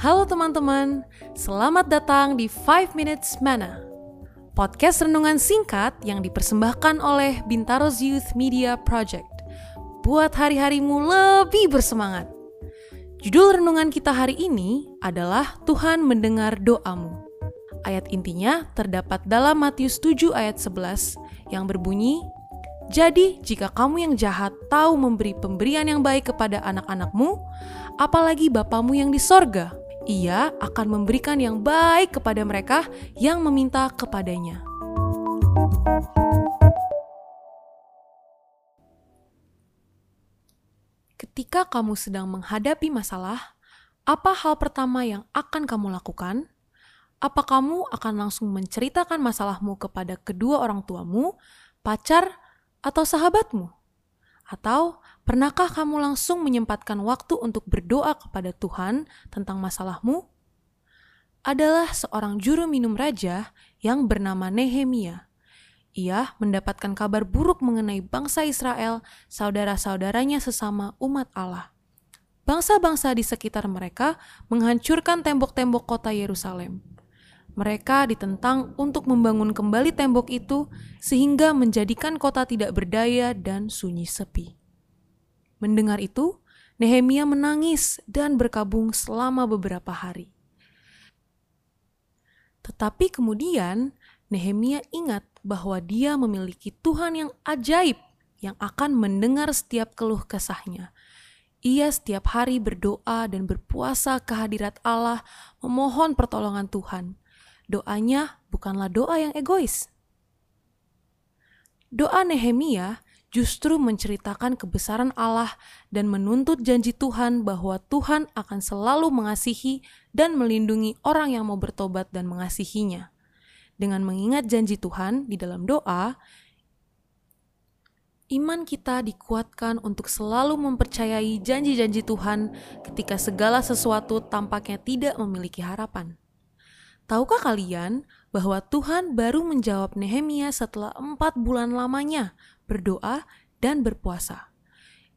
Halo teman-teman, selamat datang di 5 Minutes Mana. Podcast renungan singkat yang dipersembahkan oleh Bintaro's Youth Media Project. Buat hari-harimu lebih bersemangat. Judul renungan kita hari ini adalah Tuhan mendengar doamu. Ayat intinya terdapat dalam Matius 7 ayat 11 yang berbunyi, jadi, jika kamu yang jahat tahu memberi pemberian yang baik kepada anak-anakmu, apalagi Bapamu yang di sorga, ia akan memberikan yang baik kepada mereka yang meminta kepadanya. Ketika kamu sedang menghadapi masalah, apa hal pertama yang akan kamu lakukan? Apa kamu akan langsung menceritakan masalahmu kepada kedua orang tuamu, pacar, atau sahabatmu? Atau pernahkah kamu langsung menyempatkan waktu untuk berdoa kepada Tuhan tentang masalahmu? Adalah seorang juru minum raja yang bernama Nehemia. Ia mendapatkan kabar buruk mengenai bangsa Israel, saudara-saudaranya sesama umat Allah. Bangsa-bangsa di sekitar mereka menghancurkan tembok-tembok kota Yerusalem mereka ditentang untuk membangun kembali tembok itu sehingga menjadikan kota tidak berdaya dan sunyi sepi. Mendengar itu, Nehemia menangis dan berkabung selama beberapa hari. Tetapi kemudian Nehemia ingat bahwa dia memiliki Tuhan yang ajaib yang akan mendengar setiap keluh kesahnya. Ia setiap hari berdoa dan berpuasa kehadirat Allah, memohon pertolongan Tuhan doanya bukanlah doa yang egois. Doa Nehemia justru menceritakan kebesaran Allah dan menuntut janji Tuhan bahwa Tuhan akan selalu mengasihi dan melindungi orang yang mau bertobat dan mengasihinya. Dengan mengingat janji Tuhan di dalam doa, iman kita dikuatkan untuk selalu mempercayai janji-janji Tuhan ketika segala sesuatu tampaknya tidak memiliki harapan. Tahukah kalian bahwa Tuhan baru menjawab Nehemia setelah empat bulan lamanya berdoa dan berpuasa?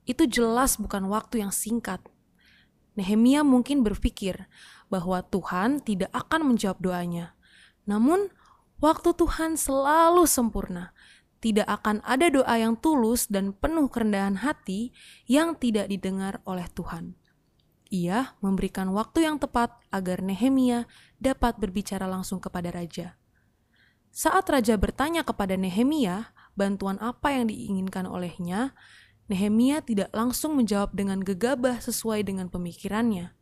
Itu jelas bukan waktu yang singkat. Nehemia mungkin berpikir bahwa Tuhan tidak akan menjawab doanya. Namun, waktu Tuhan selalu sempurna. Tidak akan ada doa yang tulus dan penuh kerendahan hati yang tidak didengar oleh Tuhan. Ia memberikan waktu yang tepat agar Nehemia dapat berbicara langsung kepada raja. Saat raja bertanya kepada Nehemia bantuan apa yang diinginkan olehnya, Nehemia tidak langsung menjawab dengan gegabah sesuai dengan pemikirannya.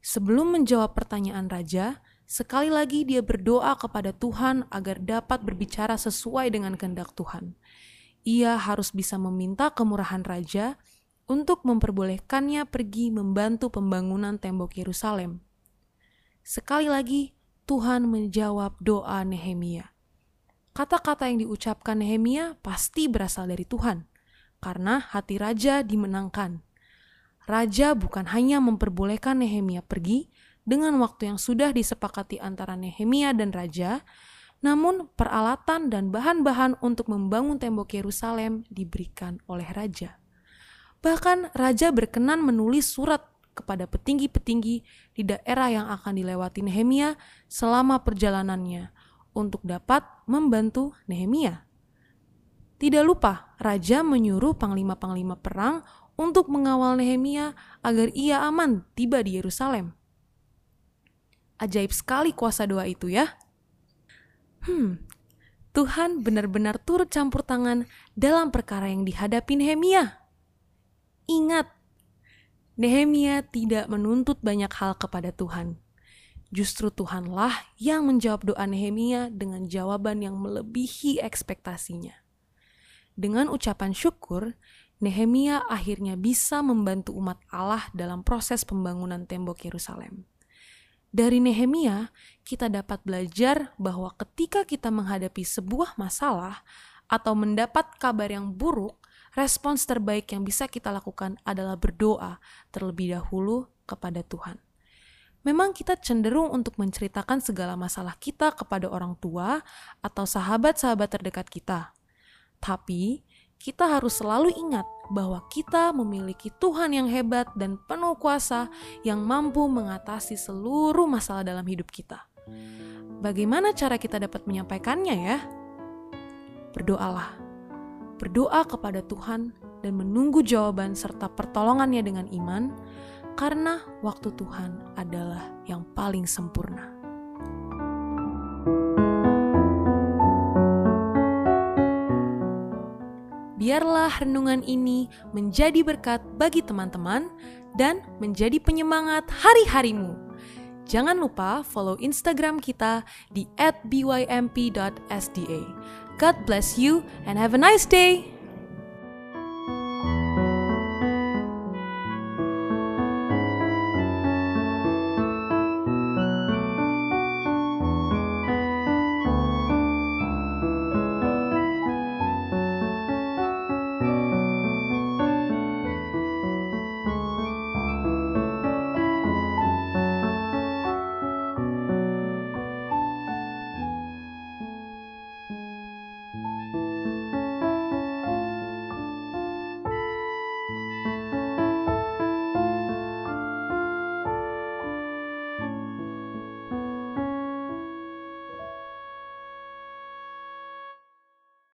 Sebelum menjawab pertanyaan raja, sekali lagi dia berdoa kepada Tuhan agar dapat berbicara sesuai dengan kehendak Tuhan. Ia harus bisa meminta kemurahan raja untuk memperbolehkannya pergi membantu pembangunan tembok Yerusalem. Sekali lagi, Tuhan menjawab doa Nehemia. Kata-kata yang diucapkan Nehemia pasti berasal dari Tuhan, karena hati raja dimenangkan. Raja bukan hanya memperbolehkan Nehemia pergi dengan waktu yang sudah disepakati antara Nehemia dan raja, namun peralatan dan bahan-bahan untuk membangun tembok Yerusalem diberikan oleh raja. Bahkan raja berkenan menulis surat kepada petinggi-petinggi di daerah yang akan dilewati Nehemia selama perjalanannya untuk dapat membantu Nehemia. Tidak lupa, raja menyuruh panglima-panglima perang untuk mengawal Nehemia agar ia aman tiba di Yerusalem. Ajaib sekali kuasa doa itu ya. Hmm, Tuhan benar-benar turut campur tangan dalam perkara yang dihadapi Nehemia. Ingat, Nehemia tidak menuntut banyak hal kepada Tuhan. Justru Tuhanlah yang menjawab doa Nehemia dengan jawaban yang melebihi ekspektasinya. Dengan ucapan syukur, Nehemia akhirnya bisa membantu umat Allah dalam proses pembangunan tembok Yerusalem. Dari Nehemia, kita dapat belajar bahwa ketika kita menghadapi sebuah masalah atau mendapat kabar yang buruk, respons terbaik yang bisa kita lakukan adalah berdoa terlebih dahulu kepada Tuhan. Memang kita cenderung untuk menceritakan segala masalah kita kepada orang tua atau sahabat-sahabat terdekat kita. Tapi, kita harus selalu ingat bahwa kita memiliki Tuhan yang hebat dan penuh kuasa yang mampu mengatasi seluruh masalah dalam hidup kita. Bagaimana cara kita dapat menyampaikannya ya? Berdoalah. Berdoa kepada Tuhan dan menunggu jawaban serta pertolongannya dengan iman karena waktu Tuhan adalah yang paling sempurna. Biarlah renungan ini menjadi berkat bagi teman-teman dan menjadi penyemangat hari-harimu. Jangan lupa follow Instagram kita di @bymp.sda. God bless you and have a nice day.